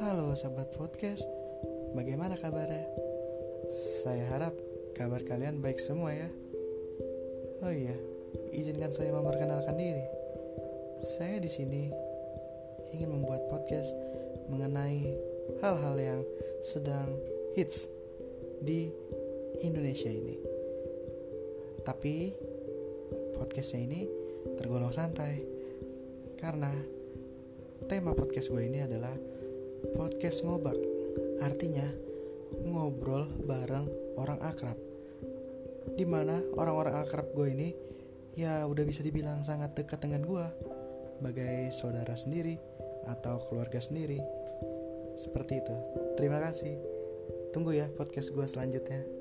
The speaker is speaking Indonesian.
Halo sahabat podcast, bagaimana kabarnya? Saya harap kabar kalian baik semua ya. Oh iya, izinkan saya memperkenalkan diri. Saya di sini ingin membuat podcast mengenai hal-hal yang sedang hits di Indonesia ini. Tapi podcastnya ini tergolong santai karena tema podcast gue ini adalah podcast ngobak. Artinya ngobrol bareng orang akrab. Di mana orang-orang akrab gue ini ya udah bisa dibilang sangat dekat dengan gue sebagai saudara sendiri atau keluarga sendiri. Seperti itu. Terima kasih. Tunggu ya podcast gue selanjutnya.